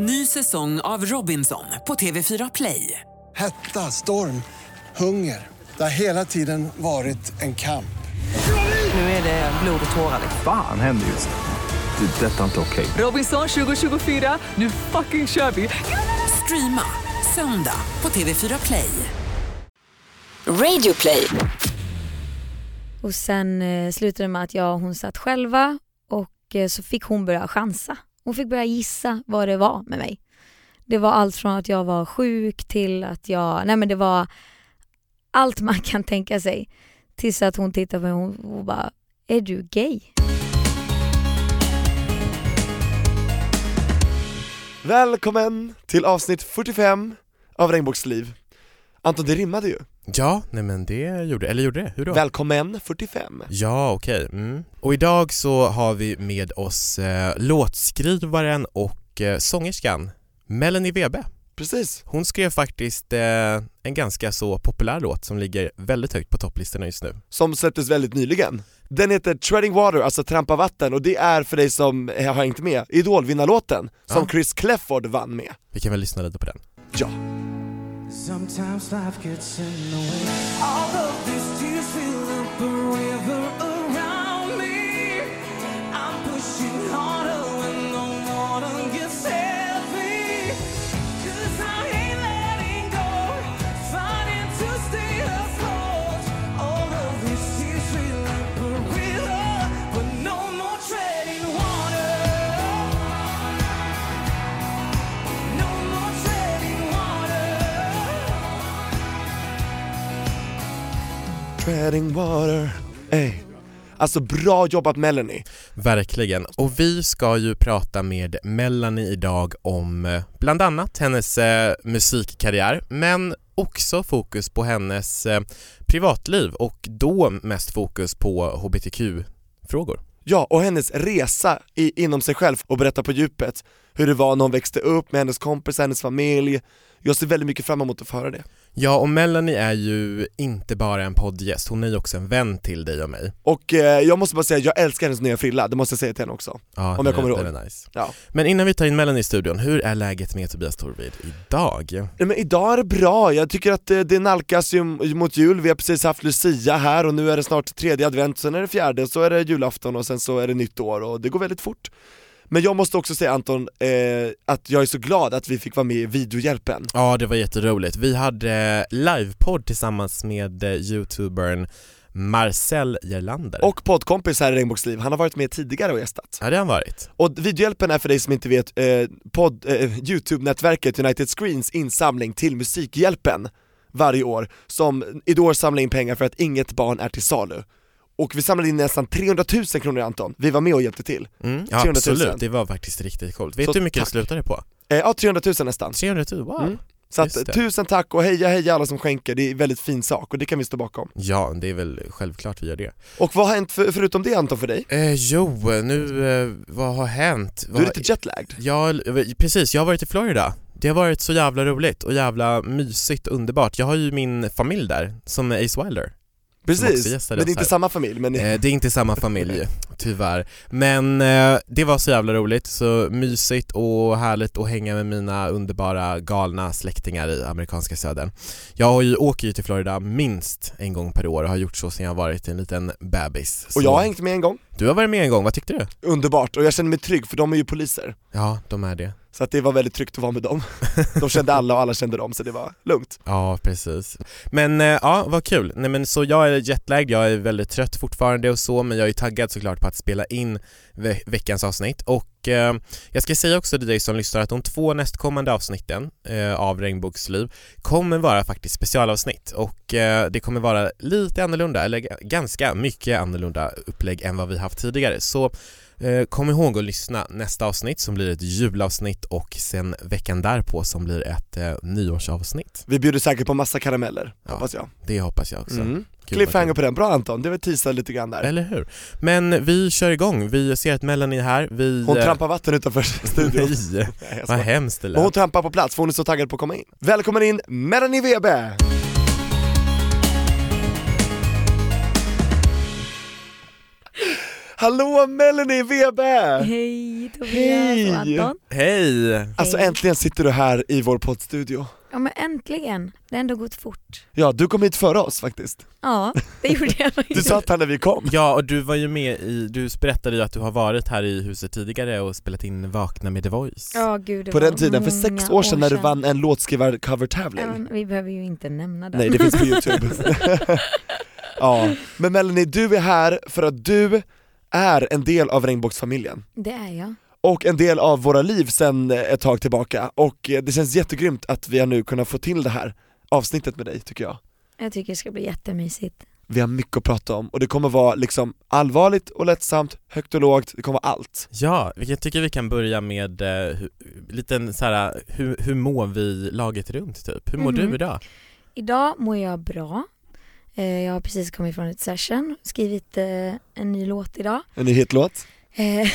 Ny säsong av Robinson på TV4 Play. Hetta, storm, hunger. Det har hela tiden varit en kamp. Nu är det blod och tårar. liksom. Fan händer just nu. Det. är Detta är inte okej. Robinson 2024, nu fucking kör vi! Streama söndag på TV4 Play. Radio play. Och sen eh, slutade det med att jag och hon satt själva och eh, så fick hon börja chansa. Hon fick börja gissa vad det var med mig. Det var allt från att jag var sjuk till att jag, nej men det var allt man kan tänka sig. Tills att hon tittade på mig och hon bara, är du gay? Välkommen till avsnitt 45 av Regnbågsliv Anton, det rimmade ju. Ja, nej men det gjorde eller gjorde det? Hur då? Välkommen 45. ja, okej. Mm. Och idag så har vi med oss eh, låtskrivaren och eh, sångerskan Melanie Webe. Precis. Hon skrev faktiskt eh, en ganska så populär låt som ligger väldigt högt på topplistorna just nu. Som släpptes väldigt nyligen. Den heter Treading Water, alltså Trampa vatten, och det är för dig som eh, har hängt med, Idolvinnarlåten som Ja. Chris Clefford vann med. Vi kan väl lyssna lite på den. Ja. Sometimes life gets in the way. All of these tears fill Treading Water, ey. Alltså bra jobbat Melanie. Verkligen. Och vi ska ju prata med Melanie idag om eh, bland annat hennes eh, musikkarriär men också fokus på hennes eh, privatliv och då mest fokus på hbtq-frågor. Ja, och hennes resa i, inom sig själv och berätta på djupet hur det var när hon växte upp med hennes kompisar, hennes familj. Jag ser väldigt mycket fram emot att få höra det. Ja, och Melanie är ju inte bara en poddgäst, hon är ju också en vän till dig och mig. Och eh, jag måste bara säga, jag älskar hennes nya frilla, det måste jag säga till henne också. Ja, Om jag kommer ihåg. Det är nice. Ja. Men innan vi tar in Melanie i studion, hur är läget med Tobias Torvid idag? Nej, men idag är det bra, jag tycker att det, det nalkas ju mot jul, vi har precis haft Lucia här och nu är det snart tredje advent, sen är det fjärde, så är det julafton och sen så är det nytt år och det går väldigt fort. Men jag måste också säga Anton, eh, att jag är så glad att vi fick vara med i videohjälpen. Ja, det var jätteroligt. Vi hade livepodd tillsammans med eh, youtubern Marcel Gerlander. Och poddkompis här i Regnbågsliv, han har varit med tidigare och gästat. Ja, det har han varit. Och videohjälpen är för dig som inte vet, eh, podd, eh, Youtube-nätverket United Screens insamling till Musikhjälpen varje år, som Idol samlar in pengar för att inget barn är till salu. Och vi samlade in nästan 300 000 kronor Anton, vi var med och hjälpte till. Mm, ja, 300 000. absolut, det var faktiskt riktigt coolt. Vet Så du hur mycket tack. det slutade på? Eh, ja, 300 000 nästan. 300 000, wow! Mm. Så att, tusen tack och heja heja alla som skänker, det är en väldigt fin sak och det kan vi stå bakom. Ja, det är väl självklart vi gör det. Och vad har hänt för, förutom det Anton för dig? Eh, jo, nu, eh, vad har hänt? Du Vad- är lite jetlagd. Ja, precis, jag har varit i Florida. Det har varit så jävla roligt och jävla mysigt och underbart. Jag har ju min familj där, som är Ace Wilder. Precis, men det är inte samma familj men Eh, det är inte samma familj, tyvärr. Men eh, det var så jävla roligt, så mysigt och härligt att hänga med mina underbara galna släktingar i amerikanska södern. Jag har ju, åker ju till Florida minst en gång per år och har gjort så sedan jag varit en liten bebis. Så och jag har hängt med en gång, Du har varit med en gång, vad tyckte du? underbart, och jag känner mig trygg för de är ju poliser. Ja, de är det. Så att det var väldigt tryggt att vara med dem. De kände alla och alla kände dem, så det var lugnt. Ja, precis. Men eh, ja, vad kul. Nej men så jag är jetlagd, jag är väldigt trött fortfarande och så, men jag är taggad såklart på att spela in ve- veckans avsnitt och eh, jag ska säga också till dig som lyssnar att de två nästkommande avsnitten eh, av Regnbågsliv kommer vara faktiskt specialavsnitt och eh, det kommer vara lite annorlunda, eller ganska mycket annorlunda upplägg än vad vi haft tidigare. Så Kom ihåg att lyssna nästa avsnitt som blir ett julavsnitt och sen veckan därpå som blir ett eh, nyårsavsnitt. Vi bjuder säkert på massa karameller, Ja. hoppas jag. Det hoppas jag också. Mm. Cliffhanger på den, bra Anton, det var teasat lite grann där. Eller hur? Men vi kör igång, vi ser att Melanie är här, vi... Hon eh, trampar vatten utanför studion. Nej, vad hemskt det Men hon lät. trampar på plats för hon är så taggad på att komma in. Välkommen in, Melanie Webe! Hallå Melanie Webe! Hej Tobias Hej. och Anton. Hej! Alltså Hej. äntligen sitter du här i vår poddstudio. Ja men äntligen, det har ändå gått fort. Ja, du kom hit före oss faktiskt. Ja, det gjorde jag Du faktiskt. satt här när vi kom. Ja och du var ju med i, du berättade ju att du har varit här i huset tidigare och spelat in Vakna med The Voice Ja gud, det På var den tiden, för sex många år sedan när du vann en Ja, låtskrivar-cover-tävling. men Vi behöver ju inte nämna det. Nej det finns på youtube. ja, men Melanie du är här för att du är en del av regnbågsfamiljen. Det är jag. och en del av våra liv sen ett tag tillbaka och eh, det känns jättegrymt att vi har nu kunnat få till det här avsnittet med dig tycker jag. Jag tycker det ska bli jättemysigt. Vi har mycket att prata om och det kommer vara liksom allvarligt och lättsamt, högt och lågt, det kommer vara allt. Ja, jag tycker vi kan börja med eh, hu, liten så här, hur, hur mår vi laget runt typ? Hur mår Mhm. du idag? Idag mår jag bra. Eh, Jag har precis kommit från ett session, skrivit eh, en ny låt idag. En ny hitlåt, Eh,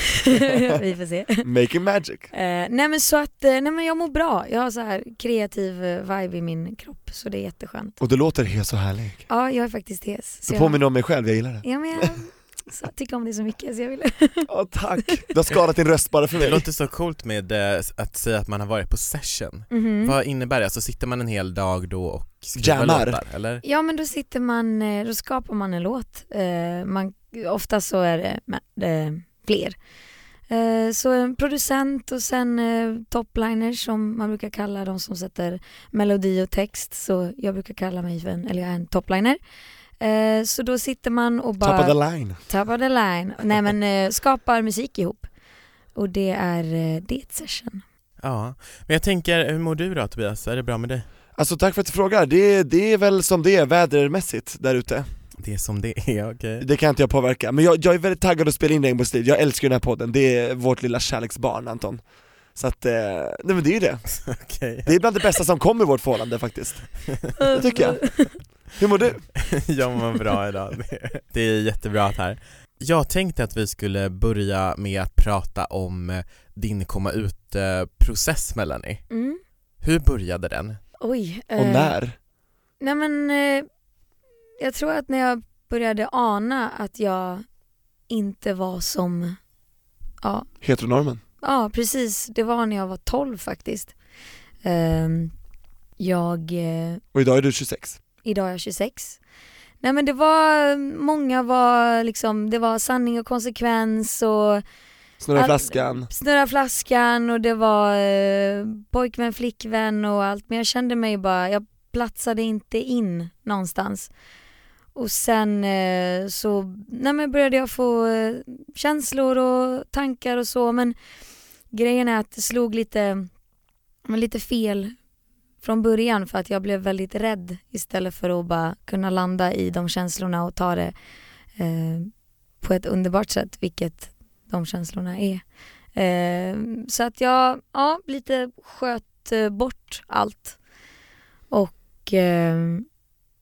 Vi får se. Making Magic. Nej men så att, nej men jag mår bra. Jag har så här kreativ vibe i min kropp så det är jätteskönt. Och du låter helt så härlig. Ja, jag är faktiskt hes. Så jag- påminner om mig själv, jag gillar det. Ja men jag så, jag tycker om det så mycket så jag vill... Ja tack, du har skadat din röst bara för Det mig. låter så coolt med eh, att säga att man har varit på session. Mhm. Vad innebär det? Alltså sitter man en hel dag då och skriver Jammar. låtar eller? Ja men då sitter man, eh, då skapar man en låt. Eh, man, ofta så är det med, fler. Så en producent och sen topliners som man brukar kalla de som sätter melodi och text. Så jag brukar kalla mig för en, eller jag är en topliner. Eh, så då sitter man och bara... Top of the line. Top of the line. Nej men eh, skapar musik ihop. Och det är eh, det är ett session. Ja, men jag tänker, hur mår du då Tobias? Är det bra med dig? Alltså tack för att du frågar, det, det är väl som det är vädermässigt där ute. Det är som det är, okej. Det kan inte jag påverka, men jag, jag är väldigt taggad att spela in Regnbågsliv, jag älskar den här podden, det är vårt lilla kärleksbarn Anton Så att, eh, nej men det är ju det, Okej. det är bland det bästa som kommer i vårt förhållande faktiskt Det tycker jag Hur mår du? Jag mår bra idag, Det- är jättebra att här. Jag tänkte att vi skulle börja med att prata om eh, din komma ut-process Melanie. Mm. Hur började den? Oj. Och eh, när? Nej men eh, jag tror att när jag började ana att jag inte var som, ja, Heteronormen? ja precis, det var när jag var 12 faktiskt. Ehm, jag, eh, Och idag är du 26 idag är jag 26. Nej men det var, många var liksom, det var sanning och konsekvens och Snurra All- flaskan snurra flaskan och det var eh, pojkvän, flickvän och allt men jag kände mig bara, jag platsade inte in någonstans. Och sen eh, så nej, men började jag få eh, känslor och tankar och så men grejen är att det slog lite, lite fel från början för att jag blev väldigt rädd istället för att bara kunna landa i de känslorna och ta det eh, på ett underbart sätt, vilket de känslorna är. Eh, så att jag ja, lite sköt eh, bort allt och eh,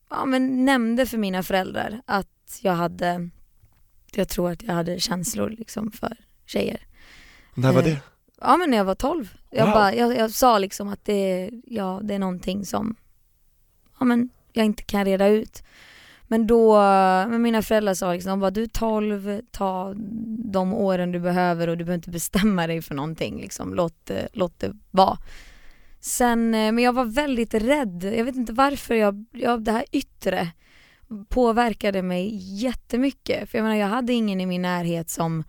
ja, men nämnde för mina föräldrar att jag hade, jag tror att jag hade känslor liksom för tjejer. När var Eh, det? Ja men när jag var 12. Jag, Wow. bara, jag, jag sa liksom att det, ja, det är någonting som ja, men jag inte kan reda ut. Men då, men mina föräldrar sa liksom, de bara, du är 12, ta de åren du behöver och du behöver inte bestämma dig för någonting. Liksom. Låt, låt det vara. Sen, eh, men jag var väldigt rädd. Jag vet inte varför jag, jag, det här yttre påverkade mig jättemycket. För jag menar, jag hade ingen i min närhet som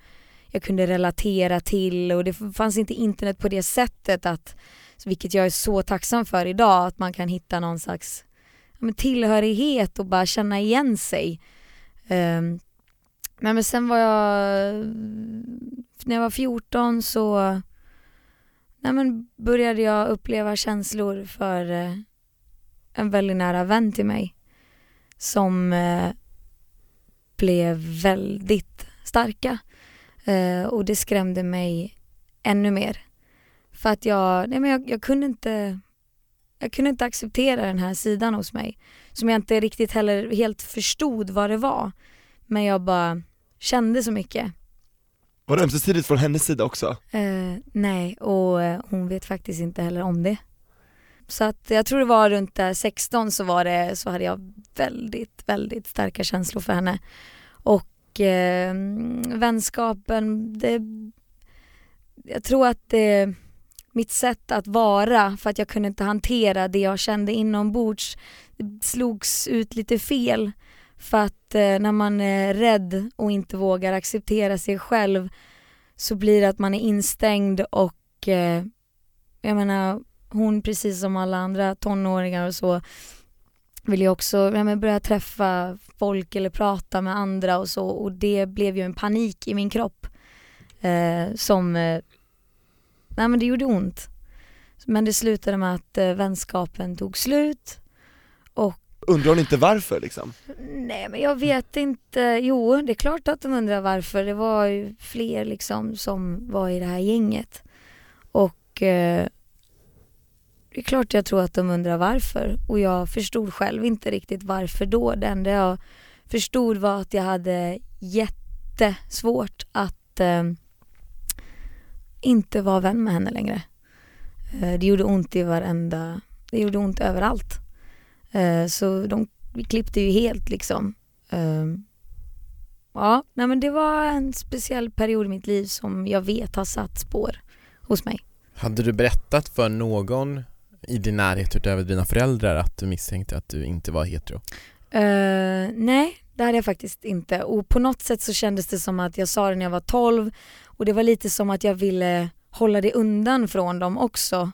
jag kunde relatera till och det fanns inte internet på det sättet att, vilket jag är så tacksam för idag, att man kan hitta någon slags ja, men tillhörighet och bara känna igen sig. Um, nej men sen var jag, när jag var 14 så nej men började jag uppleva känslor för eh, en väldigt nära vän till mig som eh, blev väldigt starka. Eh, och det skrämde mig ännu mer. För att jag, nej men jag, jag kunde inte jag kunde inte acceptera den här sidan hos mig. Som jag inte riktigt heller helt förstod vad det var. Men jag bara kände så mycket. Var det ömsesidigt från hennes sida också? Eh, nej, och eh, hon vet faktiskt inte heller om det. Så att jag tror det var runt där 16 så var det, så hade jag väldigt, väldigt starka känslor för henne. Och och eh, vänskapen, det, jag tror att det, mitt sätt att vara, för att jag kunde inte hantera det jag kände inombords, det slogs ut lite fel. För att eh, när man är rädd och inte vågar acceptera sig själv så blir det att man är instängd och eh, jag menar hon precis som alla andra tonåringar och så vill ju också ja, men börja träffa folk eller prata med andra och så och det blev ju en panik i min kropp eh, som, eh, nej men det gjorde ont. Men det slutade med att eh, vänskapen tog slut och Undrar hon inte varför liksom? Nej men jag vet inte, jo det är klart att de undrar varför. Det var ju fler liksom som var i det här gänget. Och eh, det är klart jag tror att de undrar varför. Och jag förstod själv inte riktigt varför då. Det enda jag förstod var att jag hade jättesvårt att eh, inte vara vän med henne längre. Eh, det gjorde ont i varenda, det gjorde ont överallt. Eh, så de vi klippte ju helt liksom. Eh, ja, nej men det var en speciell period i mitt liv som jag vet har satt spår hos mig. Hade du berättat för någon i din närhet utöver dina föräldrar att du misstänkte att du inte var hetero? Eh, nej, det hade jag faktiskt inte. Och på något sätt så kändes det som att jag sa det när jag var 12 och det var lite som att jag ville hålla det undan från dem också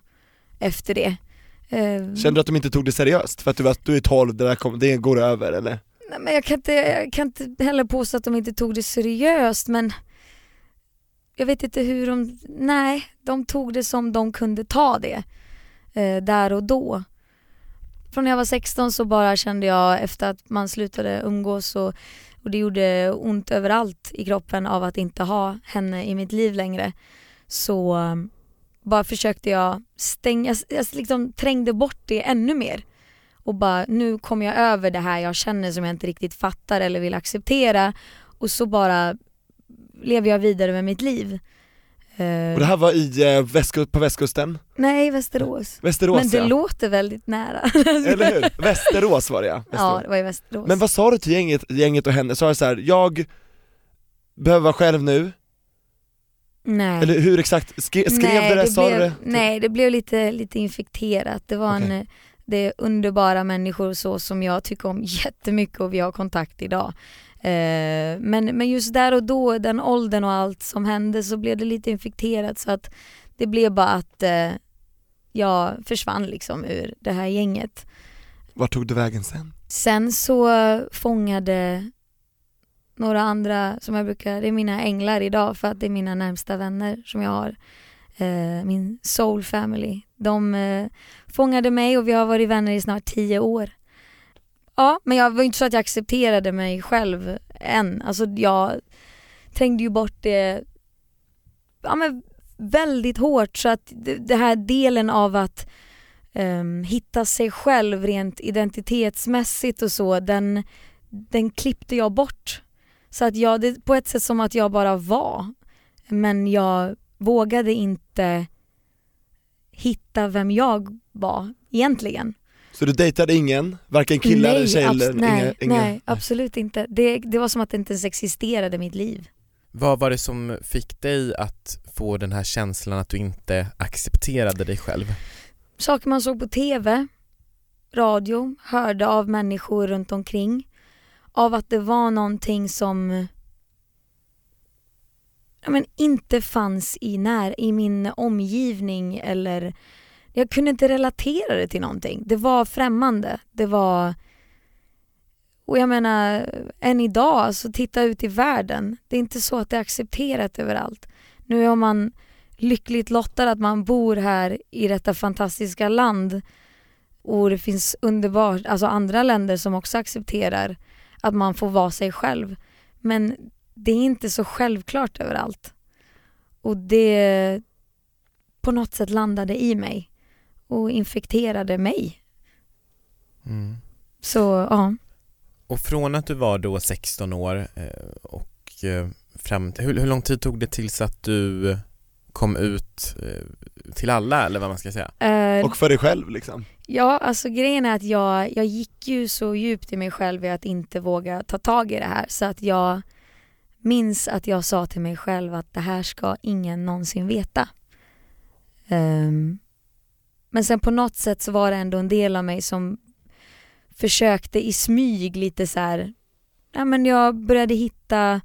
efter det. Eh, Kände du att de inte tog det seriöst? För att du, var, du är 12, det, där kom, det går över eller? Nej, men jag, kan inte, jag kan inte heller påstå att de inte tog det seriöst men jag vet inte hur de, nej, de tog det som de kunde ta det eh, där och då. Från när jag var 16 så bara kände jag efter att man slutade umgås och, och det gjorde ont överallt i kroppen av att inte ha henne i mitt liv längre. Så um, bara försökte jag stänga, jag alltså liksom trängde bort det ännu mer. Och bara nu kommer jag över det här jag känner som jag inte riktigt fattar eller vill acceptera och så bara lever jag vidare med mitt liv. Eh, Och det här var i, eh, västku, på västkusten? Nej, Västerås. Västerås Men det ja. låter väldigt nära. Eller hur? Västerås var det ja. Ja, Västerås. det var i Västerås. Men vad sa du till gänget, gänget och henne? Sa du så här, jag behöver vara själv nu? Nej. Eller hur exakt? Skre, skrev nej, du det? Sa blev, du det? Nej, det blev lite, lite infekterat. Det var en, Okej. eh, det är underbara människor så som jag tycker om jättemycket och vi har kontakt idag. Eh, men, men just där och då, den åldern och allt som hände så blev det lite infekterat så att det blev bara att eh, jag försvann liksom ur det här gänget. Vart tog du vägen sen? Sen så fångade några andra som jag brukar, det är mina änglar idag för att det är mina närmsta vänner som jag har. Eh, min soul family. De eh, fångade mig och vi har varit vänner i snart tio år. Ja, men jag var inte så att jag accepterade mig själv än. Alltså jag trängde ju bort det ja, men väldigt hårt så att den här delen av att um, hitta sig själv rent identitetsmässigt och så, den, den klippte jag bort. Så att jag, det är på ett sätt som att jag bara var. Men jag vågade inte hitta vem jag var egentligen. Så du dejtade ingen, varken killar eller tjejer? abs- eller nej, inga, inga, nej, absolut inte. Det, det var som att det inte ens existerade i mitt liv. Vad var det som fick dig att få den här känslan att du inte accepterade dig själv? Saker man såg på TV, radio, hörde av människor runt omkring. Av att det var någonting som ja, men inte fanns i, när, i min omgivning eller jag kunde inte relatera det till någonting. Det var främmande. Det var och jag menar, än idag, så titta ut i världen. Det är inte så att det är accepterat överallt. Nu är man lyckligt lottad att man bor här i detta fantastiska land och det finns underbart, alltså andra länder som också accepterar att man får vara sig själv. Men det är inte så självklart överallt. Och det på något sätt landade i mig och infekterade mig. Mm. Så ja. Och från att du var då 16 år eh, och eh, fram till, hur, hur lång tid tog det tills att du kom ut eh, till alla eller vad man ska säga? Eh, Och för dig själv liksom? Ja, alltså grejen är att jag, jag gick ju så djupt i mig själv i att inte våga ta tag i det här så att jag minns att jag sa till mig själv att det här ska ingen någonsin veta. Ehm, men sen på något sätt så var det ändå en del av mig som försökte i smyg lite så här. Ja, men jag började hitta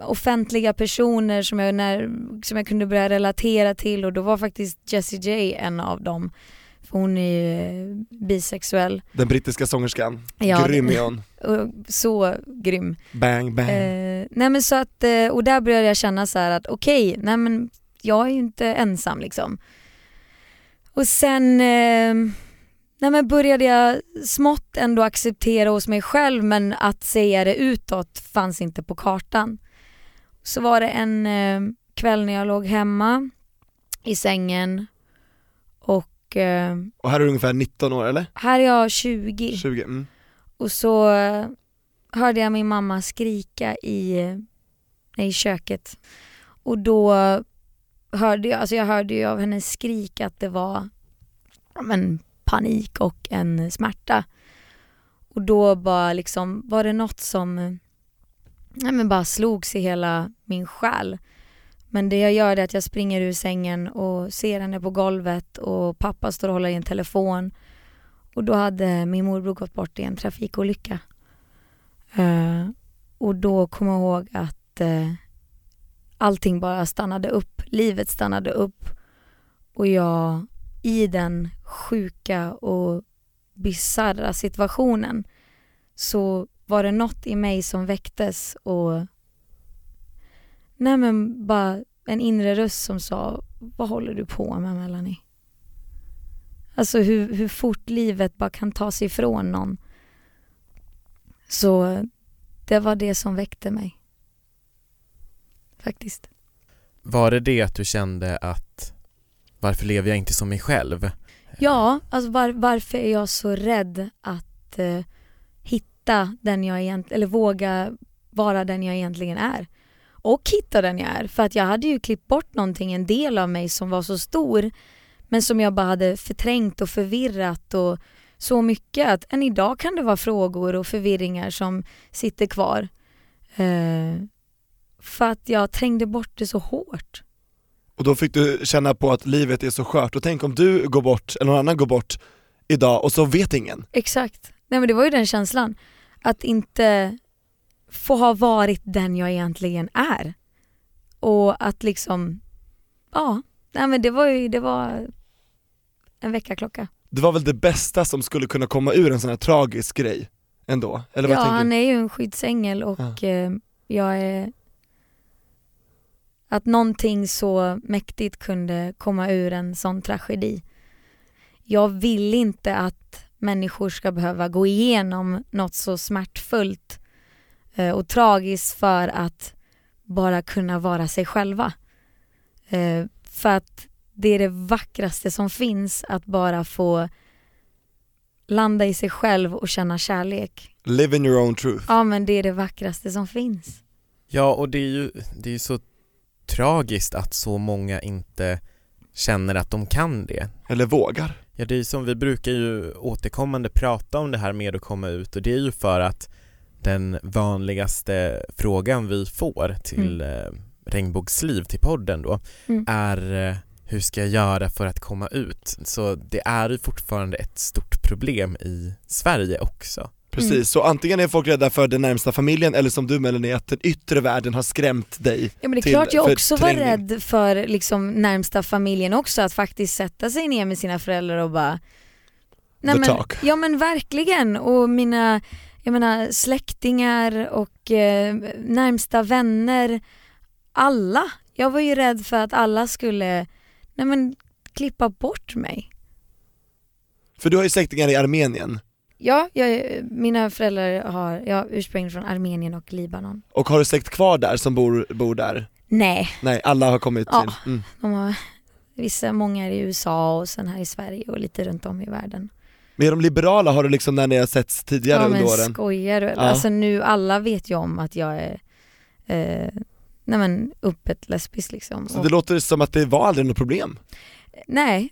offentliga personer som jag, när, som jag kunde börja relatera till och då var faktiskt Jessie J en av dem. För hon är ju eh, bisexuell. Den brittiska sångerskan, Ja, grym är hon. Så grym. Bang bang. Eh, nej men så att, eh, och där började jag känna så att okej, nej men jag är ju inte ensam liksom. Och sen eh, nej men började jag smått ändå acceptera hos mig själv men att säga det utåt fanns inte på kartan. Så var det en eh, kväll när jag låg hemma i sängen och eh, Och här är du ungefär 19 år eller? här är jag 20. 20? Mm. Och så eh, hörde jag min mamma skrika i, eh, i köket. Och då hörde jag, alltså jag hörde ju av hennes skrik att det var men, panik och en smärta. Och då bara liksom, var det något som nej, men bara slogs i hela min själ. Men det jag gör är att jag springer ur sängen och ser henne på golvet och pappa står och håller i en telefon. Och då hade min morbror gått bort i en trafikolycka. Uh, och då kommer jag ihåg att uh, allting bara stannade upp. Livet stannade upp. Och jag i den sjuka och bisarra situationen så var det något i mig som väcktes och nej men bara en inre röst som sa vad håller du på med Melanie? Alltså hur, hur fort livet bara kan ta sig ifrån någon. Så det var det som väckte mig. Faktiskt. Var det det att du kände att varför lever jag inte som mig själv? Ja, alltså var, varför är jag så rädd att eh, hitta den jag egentligen, eller våga vara den jag egentligen är? Och hitta den jag är, för att jag hade ju klippt bort någonting, en del av mig som var så stor men som jag bara hade förträngt och förvirrat och så mycket att än idag kan det vara frågor och förvirringar som sitter kvar. Eh, för att jag trängde bort det så hårt. Och då fick du känna på att livet är så skört, och tänk om du går bort, eller någon annan går bort idag och så vet ingen. Exakt. Nej men det var ju den känslan. Att inte få ha varit den jag egentligen är. Och att liksom, ja, nej men det var ju, det var en väckarklocka. Det var väl det bästa som skulle kunna komma ur en sån här tragisk grej ändå? Eller vad ja, tänker han är ju en skyddsängel och eh, jag är... Att någonting så mäktigt kunde komma ur en sån tragedi. Jag vill inte att människor ska behöva gå igenom något så smärtfullt eh, och tragiskt för att bara kunna vara sig själva. Eh, för att det är det vackraste som finns att bara få landa i sig själv och känna kärlek. Live in your own truth. Ja men det är det vackraste som finns. Ja, och det är ju det är ju så tragiskt att så många inte känner att de kan det. Eller vågar. Ja, det är som vi brukar ju återkommande prata om det här med att komma ut och det är ju för att den vanligaste frågan vi får till eh, Regnbågsliv, till podden då, Mm. är eh, hur ska jag göra för att komma ut? Så det är ju fortfarande ett stort problem i Sverige också. Precis, Mm. så antingen är folk rädda för den närmsta familjen eller som du Melanie, att den yttre världen har skrämt dig Ja men det är till klart jag också var rädd för liksom närmsta familjen också, att faktiskt sätta sig ner med sina föräldrar och bara The men, talk. Ja men verkligen och mina jag menar, släktingar och eh, närmsta vänner, alla. Jag var ju rädd för att alla skulle nej men, klippa bort mig. För du har ju släktingar i Armenien, Ja, jag, mina föräldrar har, jag har ursprung från Armenien och Libanon. och har du släkt kvar där som bor, bor där? Nej, Nej, alla har kommit Ja. till, mm. de har, vissa, många är i USA och sen här i Sverige och lite runt om i världen. Men är de liberala, har du liksom när ni har setts tidigare ja under men åren? skojar du? Ja. Alltså nu, alla vet ju om att jag är eh, nej men öppet lesbisk liksom. Så Och- det låter som att det var aldrig något problem? Nej,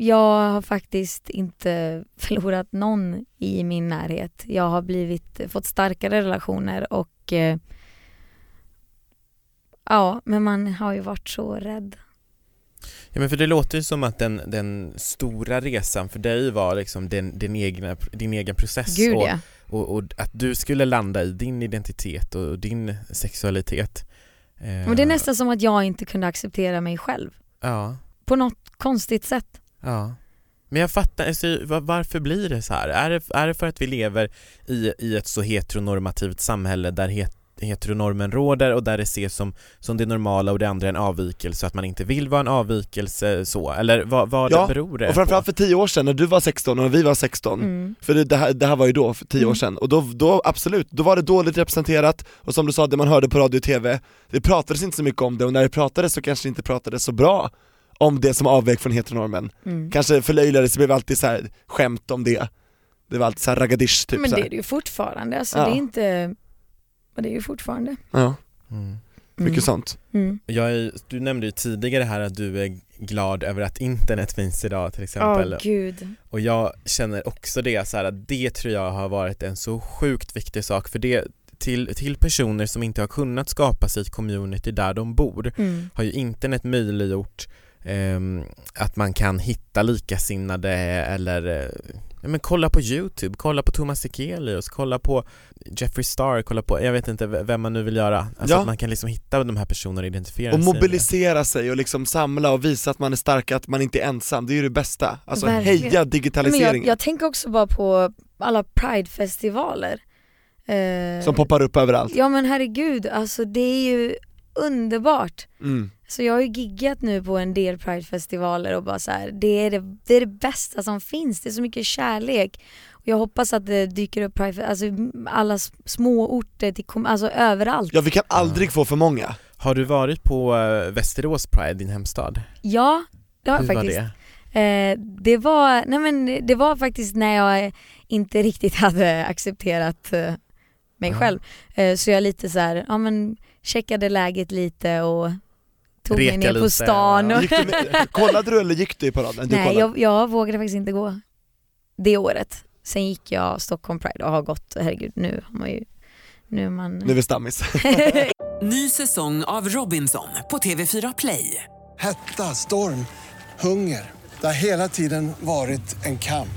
jag har faktiskt inte förlorat någon i min närhet. Jag har blivit, fått starkare relationer och eh, ja, men man har ju varit så rädd. Ja men för det låter ju som att den, den stora resan för dig var liksom din, din, egna, din egen process Gud och, ja. och, och att du skulle landa i din identitet och din sexualitet. Eh, Men det är nästan som att jag inte kunde acceptera mig själv. Ja, På något konstigt sätt. Ja. Men jag fattar, alltså, va- varför blir det så här? Är det, är det för att vi lever i, i ett så heteronormativt samhälle där het, heteronormen råder och där det ses som, som det normala och det andra är en avvikelse, att man inte vill vara en avvikelse så, eller vad, vad Ja, beror det Och framförallt på? för tio år sedan när du var 16 och när vi var 16 Mm. För det, det, här, det här var ju då, för tio år Mm. sedan, och då, då absolut, då var det dåligt representerat och som du sa, det man hörde på radio och tv, det pratades inte så mycket om det och när det pratades så kanske det inte pratades så bra om det som avvek från heteronormen. Mm. Kanske förlöjligades, det blev alltid så här skämt om det. Det var alltid så här ragadish typ Men det är det ju fortfarande, alltså Ja. det är inte, men det är ju fortfarande. Ja, Mm. mycket Mm. sånt. Mm. Jag är, du nämnde ju tidigare här att du är glad över att internet finns idag till Åh exempel gud. och jag känner också det, så här, att det tror jag har varit en så sjukt viktig sak för det till, till personer som inte har kunnat skapa sig ett community där de bor Mm. har ju internet möjliggjort att man kan hitta likasinnade eller eh, ja, men kolla på Youtube, kolla på Thomas Sekelius, kolla på Jeffree Star, kolla på, jag vet inte vem man nu vill göra. Alltså Ja. att man kan liksom hitta de här personerna och identifiera Och sig med. mobilisera sig och liksom samla och visa att man är stark, att man inte är ensam, det är ju det bästa. Alltså Verkligen. heja Men jag, digitaliseringen jag tänker också bara på alla pridefestivaler. Eh, som poppar upp överallt. Ja men herregud, alltså det är ju underbart. Mm. Så jag har ju giggat nu på en del pridefestivaler och bara så här, det är det, det är det bästa som finns, det är så mycket kärlek. Och jag hoppas att det dyker upp pride, alltså alla små orter, till, kom- alltså överallt. Ja vi kan aldrig få för många. Har du varit på eh, Västerås Pride, din hemstad? Ja, det har jag Hur var faktiskt. det? Eh, det var, nej men det var faktiskt när jag inte riktigt hade accepterat eh, mig själv. Eh, så jag lite så här, ja men checkade läget lite och tog Reka mig ner på lite, stan. ja. Och Gick du med, kollade du eller gick du i paraden? Du nej, jag, jag vågade faktiskt inte gå det året. Sen gick jag Stockholm Pride och har gått, herregud nu har man ju, nu är man... Nu är vi stammis. Ny säsong av Robinson på TV4 Play. Hetta, storm, hunger. Det har hela tiden varit en kamp.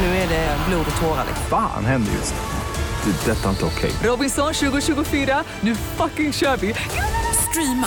Nu är det blod och tårar. Fan händer just. Det. är Detta är inte okej. Robinson 2024, nu fucking kör vi! Streama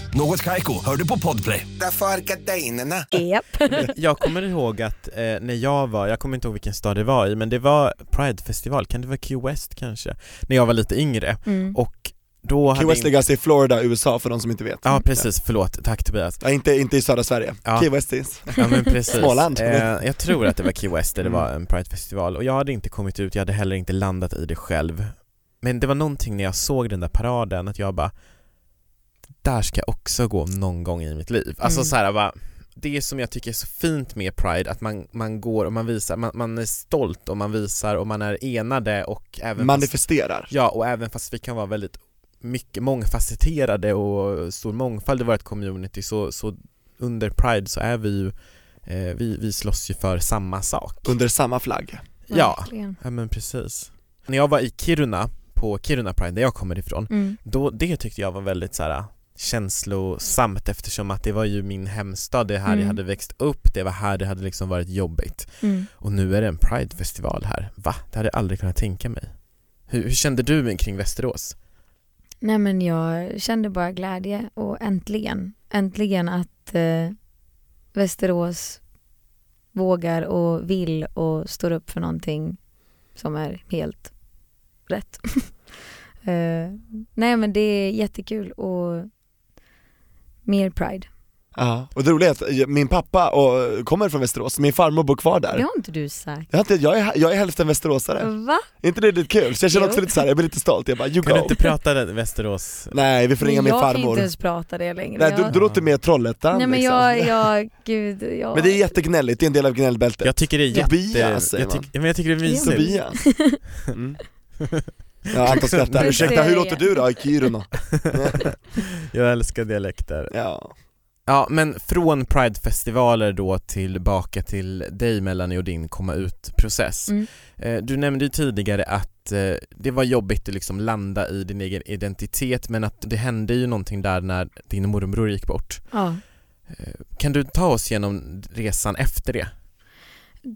Något Kaiko, hör du på Podplay. Därför är gardinerna. Japp. Jag kommer ihåg att eh, när jag var, jag kommer inte ihåg vilken stad det var i, men det var Pride-festival, kan det vara Key West kanske? När jag var lite yngre Mm. och då Key West ligger alltså i Florida, USA för de som inte vet. Ja precis, förlåt, tack Tobias. Ja, inte, inte i södra Sverige. Ja. Key West är Ja men precis. Småland. Eh, jag tror att det var Key West där det var en Pride-festival och jag hade inte kommit ut, jag hade heller inte landat i det själv. Men det var någonting när jag såg den där paraden att jag bara där ska jag också gå någon gång i mitt liv. Alltså Mm. så här, bara, det som jag tycker är så fint med Pride, att man, man går och man visar, man, man är stolt och man visar och man är enade och även fast, Manifesterar. Ja, och även fast vi kan vara väldigt mycket mångfacetterade och stor mångfald i vårt community så, så under Pride så är vi ju, eh, vi, vi slåss ju för samma sak. Under samma flagg. Ja, ja men precis. När jag var i Kiruna, på Kiruna Pride där jag kommer ifrån, Mm. då, det tyckte jag var väldigt så här känslosamt eftersom att det var ju min hemstad, det är här jag Mm. hade växt upp, det var här det hade liksom varit jobbigt. Mm. Och nu är det en Pride-festival här. Va? Det hade jag aldrig kunnat tänka mig. Hur, hur kände du kring Västerås? Nej men jag kände bara glädje och äntligen, äntligen att eh, Västerås vågar och vill och står upp för någonting som är helt rätt. eh, nej men det är jättekul och mer pride. Ja, och det roliga är att min pappa och, kommer från Västerås, min farmor bor kvar där Det har inte du sagt. jag, har inte, jag, är, jag är hälften västeråsare, Va? är inte det lite kul? Så jag känner också Jo. lite såhär, jag blir lite stolt, jag bara you Kan du go inte prata det- Västerås? Nej vi får ringa min jag kan inte farmor ens prata det längre. Nej du, jag... du låter mer Trollhättan Nej men liksom. jag, jag, gud, jag... Men det är jättegnälligt, det är en del av gnällbältet Jag tycker det är jätte... Tobias, säger jag, man. tyck, ja, men jag tycker det är mysigt Tobias mm. Ja Anton skrattar, ursäkta hur låter du då i Kiruna? Jag älskar dialekter ja. Ja men från Pride-festivaler då tillbaka till dig Melanie och din komma ut-process. Mm. Eh, Du nämnde ju tidigare att eh, det var jobbigt att liksom landa i din egen identitet men att det hände ju någonting där när din morbror gick bort. Ja. Eh, Kan du ta oss genom resan efter det?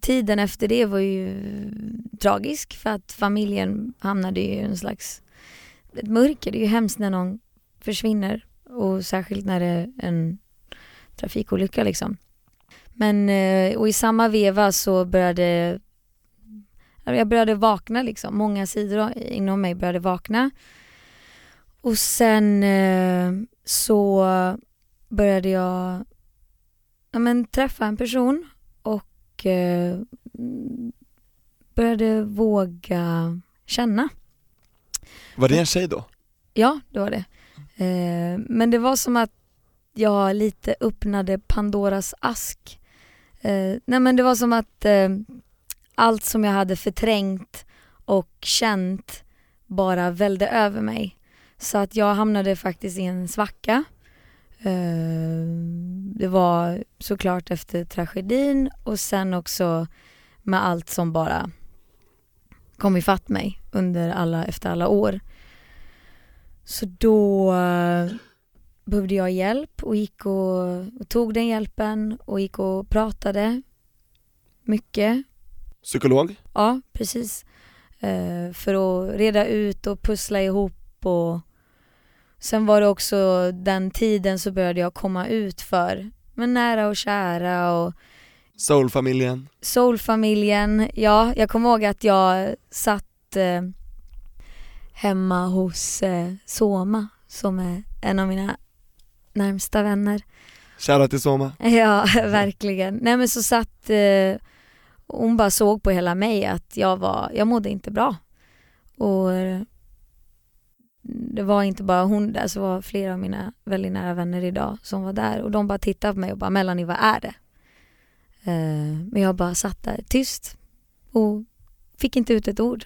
Tiden efter det var ju tragisk för att familjen hamnade i en slags ett mörker. Det är ju hemskt när någon försvinner och särskilt när det är en trafikolycka liksom. Men eh, och i samma veva så började jag började vakna liksom. Många sidor inom mig började vakna. Och sen eh, så började jag ja, men, träffa en person och eh, började våga känna. Var det en tjej då? Ja, det var det. Eh, men det var som att jag lite öppnade Pandoras ask. Eh, nej men det var som att eh, allt som jag hade förträngt och känt bara välde över mig. Så att jag hamnade faktiskt i en svacka. Eh, det var såklart efter tragedin och sen också med allt som bara kom ifatt mig under alla, efter alla år. Så då eh, behövde jag hjälp och gick och, och tog den hjälpen och gick och pratade mycket. Psykolog? Ja, precis. Eh, för att reda ut och pussla ihop och sen var det också den tiden så började jag komma ut för men nära och kära och Soulfamiljen? Soulfamiljen, ja jag kommer ihåg att jag satt eh, hemma hos eh, Soma som är en av mina närmsta vänner. Shoutout till Soma Ja, verkligen. Nej men så satt eh, hon bara såg på hela mig att jag var, jag mådde inte bra. Och det var inte bara hon där, så var flera av mina väldigt nära vänner idag som var där och de bara tittade på mig och bara Melanie vad är det? Eh, men jag bara satt där tyst och fick inte ut ett ord.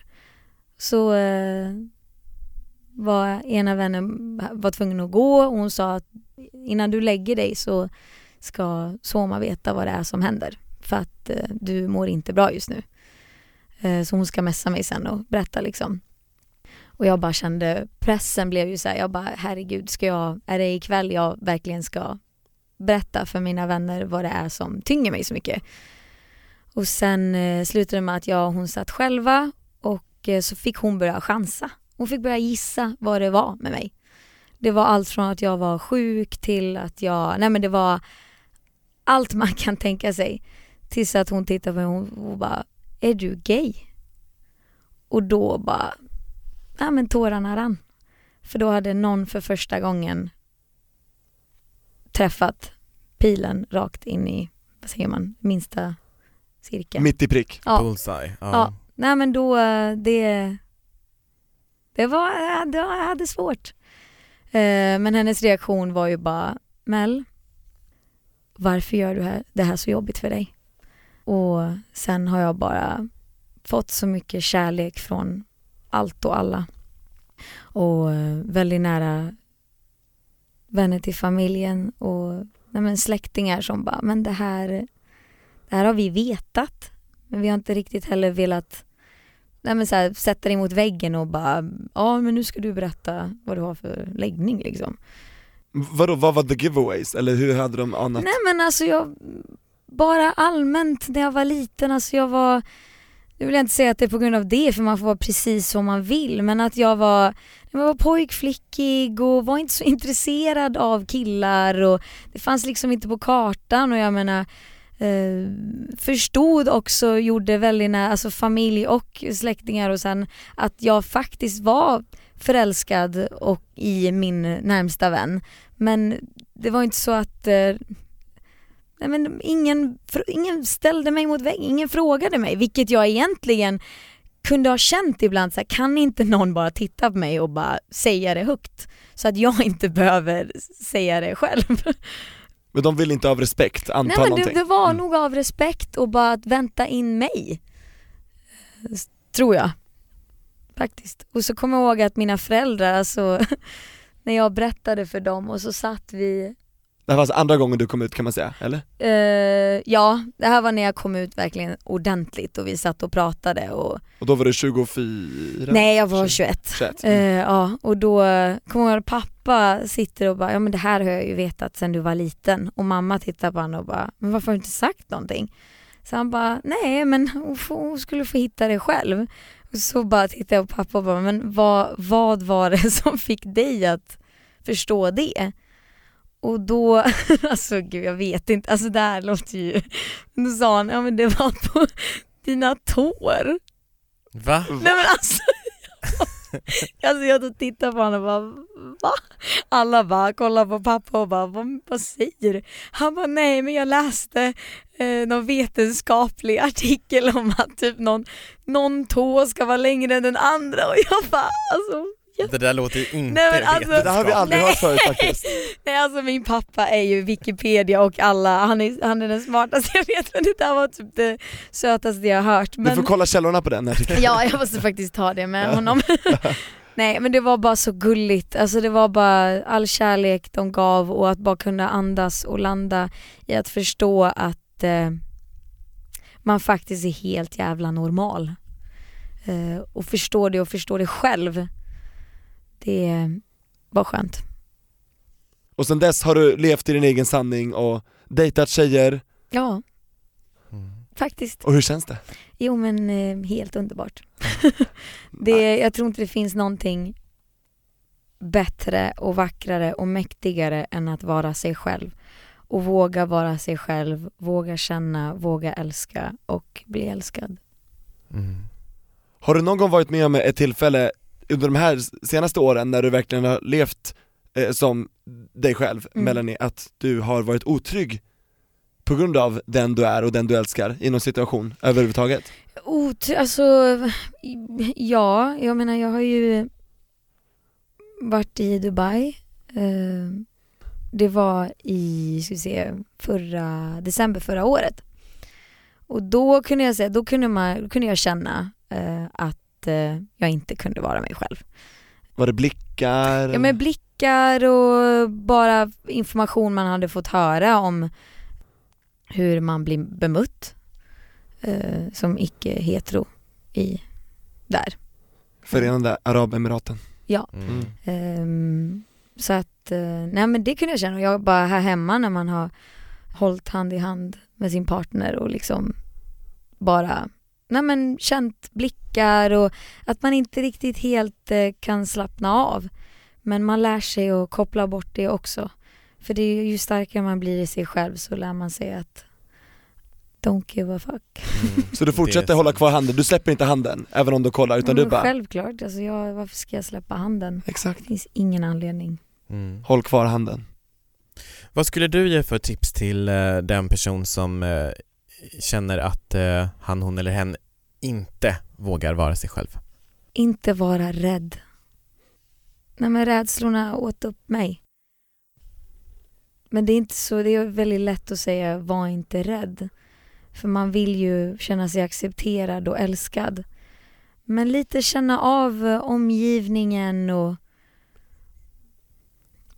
Så eh, var ena vännen var tvungen att gå och hon sa att innan du lägger dig så ska Soma veta vad det är som händer för att eh, du mår inte bra just nu. Eh, så hon ska messa mig sen och berätta liksom. Och jag bara kände, pressen blev ju så här, jag bara herregud, ska jag, är det ikväll jag verkligen ska berätta för mina vänner vad det är som tynger mig så mycket. Och sen eh, slutade det med att jag och hon satt själva och eh, så fick hon börja chansa. Hon fick börja gissa vad det var med mig. Det var allt från att jag var sjuk till att jag, nej men det var allt man kan tänka sig. Tills att hon tittade på mig och, och bara, är du gay? Och då bara, ja men tårarna rann. För då hade någon för första gången träffat pilen rakt in i, vad säger man, minsta cirkeln. Mitt i prick Ja. Bullseye. Ja. Ja, nej men då, eh, det, det var, jag hade svårt. Eh, Men hennes reaktion var ju bara, Mel, varför gör du här- det här så jobbigt för dig? Och sen har jag bara fått så mycket kärlek från allt och alla. Och eh, väldigt nära vänner till familjen och nej släktingar som bara, men det här, det här har vi vetat. Men vi har inte riktigt heller velat nej så här, sätta dig mot väggen och bara, ja men nu ska du berätta vad du har för läggning liksom. Vadå, vad var the giveaways? Eller hur hade de anat? Nej men alltså jag, bara allmänt när jag var liten, alltså jag var, nu vill jag inte säga att det är på grund av det för man får vara precis som man vill, men att jag var, jag var pojkflickig och var inte så intresserad av killar och det fanns liksom inte på kartan och jag menar eh, förstod också, gjorde väldigt nära, alltså familj och släktingar och sen att jag faktiskt var förälskad och i min närmsta vän. Men det var inte så att eh, men ingen, ingen ställde mig mot väggen, ingen frågade mig, vilket jag egentligen kunde ha känt ibland, så här, kan inte någon bara titta på mig och bara säga det högt? Så att jag inte behöver säga det själv. Men de vill inte av respekt anta Nej men det, någonting? det var Mm. nog av respekt och bara att vänta in mig. Tror jag. Faktiskt. Och så kommer jag ihåg att mina föräldrar, alltså när jag berättade för dem och så satt vi Det här var alltså andra gången du kom ut kan man säga, eller? Eh, ja, det här var när jag kom ut verkligen ordentligt och vi satt och pratade och Och då var du 24? Nej jag var 21. 21. Eh, ja, och då kommer jag pappa sitter och bara, ja men det här har jag ju vetat sedan du var liten och mamma tittar på honom och bara, men varför har du inte sagt någonting? Så han bara, nej men hon skulle få hitta det själv. Och så bara tittar jag på pappa och bara, men vad, vad var det som fick dig att förstå det? Och då, alltså gud jag vet inte, alltså det här låter ju, då sa han, ja men det var på dina tår. Va? Nej men alltså, alltså jag då tittar på honom och bara va? Alla bara kollar på pappa och bara vad, vad säger du? Han bara nej men jag läste eh, någon vetenskaplig artikel om att typ någon, någon tå ska vara längre än den andra och jag bara alltså Det där låter ju inte Nej, men alltså- Det där har vi aldrig Nej. hört förut faktiskt. Nej alltså min pappa är ju Wikipedia och alla, han är, han är den smartaste jag vet men det där var typ det sötaste jag har hört. Du Men... får kolla källorna på den artikeln. Ja, jag måste faktiskt ta det med Ja. honom. Nej men det var bara så gulligt, alltså det var bara all kärlek de gav och att bara kunna andas och landa i att förstå att eh, man faktiskt är helt jävla normal. Eh, och förstå det och förstå det själv. Det var skönt. Och sen dess har du levt i din egen sanning och dejtat tjejer, Ja, faktiskt. och hur känns det? Jo men eh, helt underbart. det, jag tror inte det finns någonting bättre och vackrare och mäktigare än att vara sig själv. Och våga vara sig själv, våga känna, våga älska och bli älskad. Har du någon gång varit med om ett tillfälle under de här senaste åren när du verkligen har levt eh, som dig själv, Mm. Melanie, att du har varit otrygg på grund av den du är och den du älskar i någon situation överhuvudtaget? Otr- alltså, ja, jag menar jag har ju varit i Dubai. Eh, det var i, ska vi se, förra, december förra året. Och då kunde jag säga, då kunde, man, då kunde jag känna eh, att eh, jag inte kunde vara mig själv. Var det blickar? Ja men blickar och bara information man hade fått höra om hur man blir bemött eh, som icke-hetero i där. Förenade Arabemiraten Ja. Mm. Ehm, så att, eh, nej men det kunde jag känna. Jag bara här hemma när man har hållit hand i hand med sin partner och liksom bara, nej men känt blickar och att man inte riktigt helt eh, kan slappna av. Men man lär sig att koppla bort det också. För det är ju, starkare man blir i sig själv så lär man sig att don't give a fuck. Så du fortsätter hålla kvar handen, du släpper inte handen även om du kollar utan du Men bara Självklart, alltså jag, varför ska jag släppa handen? Exakt. Det finns ingen anledning. Mm. håll kvar handen Vad skulle du ge för tips till eh, den person som eh, känner att eh, han, hon eller hen inte vågar vara sig själv? Inte vara rädd. Nej men rädslorna åt upp mig. Men det är inte så, det är väldigt lätt att säga var inte rädd. För man vill ju känna sig accepterad och älskad. Men lite känna av omgivningen och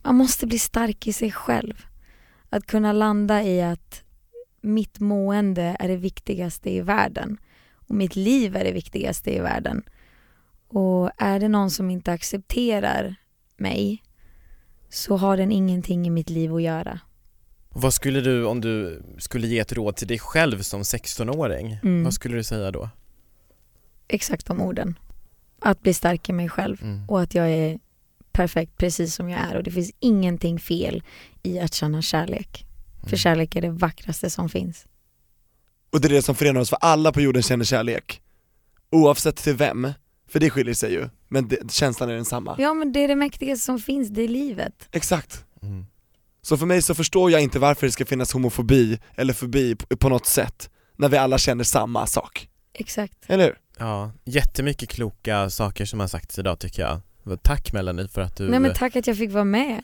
man måste bli stark i sig själv. Att kunna landa i att mitt mående är det viktigaste i världen och mitt liv är det viktigaste i världen. Och är det någon som inte accepterar mig så har den ingenting i mitt liv att göra. Vad skulle du, om du skulle ge ett råd till dig själv som 16-åring, Mm. vad skulle du säga då? Exakt de orden. Att bli stark i mig själv Mm. och att jag är perfekt precis som jag är och det finns ingenting fel i att känna kärlek. Mm. För kärlek är det vackraste som finns. Och det är det som förenar oss, för alla på jorden känner kärlek Oavsett till vem, För det skiljer sig ju, men det, känslan är densamma. Ja men det är det mäktigaste som finns, det är livet. Exakt. Mm. Så för mig så förstår jag inte varför det ska finnas homofobi eller fobi på, på något sätt, när vi alla känner samma sak. Exakt. Eller hur? Ja, jättemycket kloka saker som har sagts idag tycker jag. Tack Melanie för att du Nej men tack att jag fick vara med.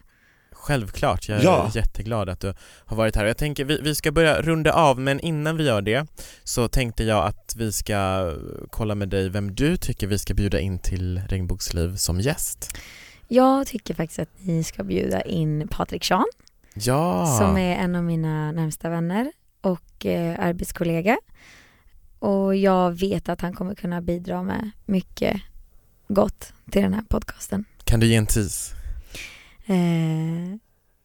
Självklart, jag är Ja. jätteglad att du har varit här jag tänker vi, vi ska börja runda av men innan vi gör det så tänkte jag att vi ska kolla med dig vem du tycker vi ska bjuda in till Regnbågsliv som gäst. Jag tycker faktiskt att ni ska bjuda in Patrik Sean Ja! som är en av mina närmsta vänner och eh, arbetskollega. Och jag vet att han kommer kunna bidra med mycket gott till den här podcasten. Kan du ge en tease? Eh,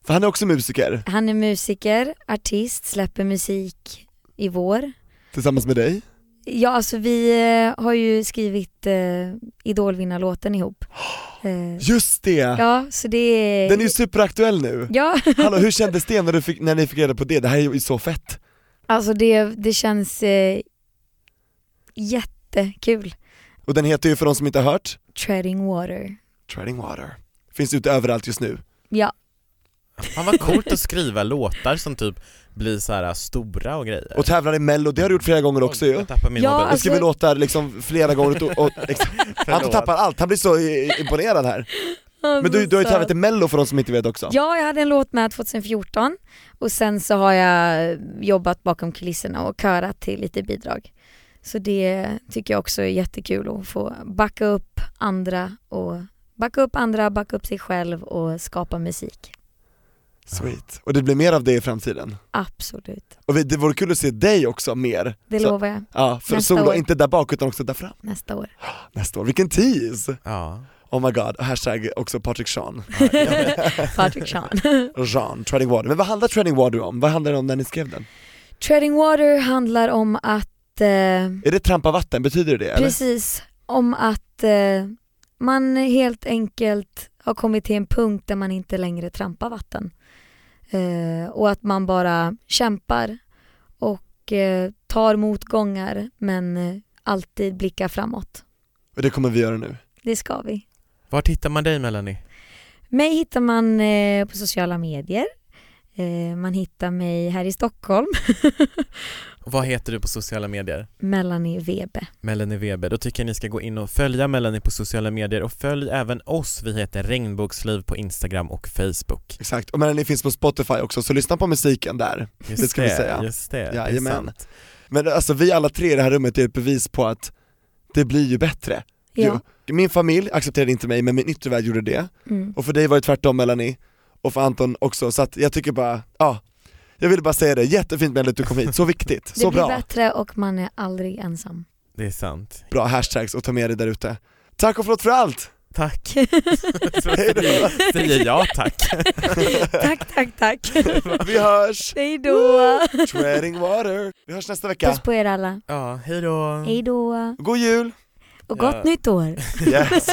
För han är också musiker, han är musiker, artist, släpper musik i vår. tillsammans med dig. Ja alltså vi eh, har ju skrivit eh, Idolvinnarlåten ihop. Eh, Just det! ja så det är... Den är ju superaktuell nu. Ja, Hallå, hur kändes det när, du fick, när ni fick reda på det? Det här är ju så fett. alltså det, det känns eh, jättekul. Och den heter ju för de som inte har hört, Treading water. Treading Water. Finns ute överallt just nu. Ja, Fan vad coolt att skriva låtar som typ blir så här stora och grejer. Och tävlar i mello, det har du gjort flera gånger också ju. Jag tappar min Ja, mobil. Alltså- skriver låtar liksom flera gånger och, och Anton tappar allt, han blir så imponerad här. Men du, du har ju tävlat i mello för de som inte vet också. Ja, jag hade en låt med 2014 och sen så har jag jobbat bakom kulisserna och körat till lite bidrag. Så det tycker jag också är jättekul att få backa upp andra och backa upp andra, backa upp sig själv och skapa musik. Sweet. Och det blir mer av det i framtiden. Absolut, Och det vore kul att se dig också mer. det Så- lovar jag. Ja, för Nästa solo, år. inte där bak utan också där fram. Nästa år. Nästa år, vilken tease! Ja. Oh my god, hashtag också Patrik Sean. Patrik Sean. Jean, Treading Water. Men vad handlar Treading Water om? Vad handlar det om när ni skrev den? Treading water handlar om att eh, Är det trampa vatten, betyder det eller? Precis, om att eh, man helt enkelt har kommit till en punkt där man inte längre trampar vatten. Eh, och att man bara kämpar och eh, tar motgångar men eh, alltid blickar framåt. Och det kommer vi göra nu. Det ska vi. Vart hittar man dig Melanie? Mig hittar man eh, på sociala medier. Eh, man hittar mig här i Stockholm, Och vad heter du på sociala medier? Melanie Webe. Melanie Weber. Då tycker jag ni ska gå in och följa Melanie på sociala medier och följ även oss. Vi heter Regnbågsliv på Instagram och Facebook. Exakt, och men ni finns på Spotify också, så lyssna på musiken där. Just Det ska vi säga. Just det, det är Jajamän. sant. Men alltså vi alla tre i det här rummet är ett bevis på att det blir ju bättre. Ja. Jo. Min familj accepterade inte mig, men min yttre värld gjorde det. Mm. Och för dig var det tvärtom Melanie, och för Anton också, så att jag tycker bara, ja Jag ville bara säga det, jättefint Melanie att du kom hit, så viktigt, Det så blir bra bättre och man är aldrig ensam. Det är sant. Bra hashtags och ta med dig där ute Tack och förlåt för allt! Tack. Säger- jag tack. tack, tack, tack. Vi hörs! Hej då! Treading water! Vi hörs nästa vecka, Puss på er alla. Ja, hej då. Hej då! god jul! Och gott Ja. nytt år! Yes.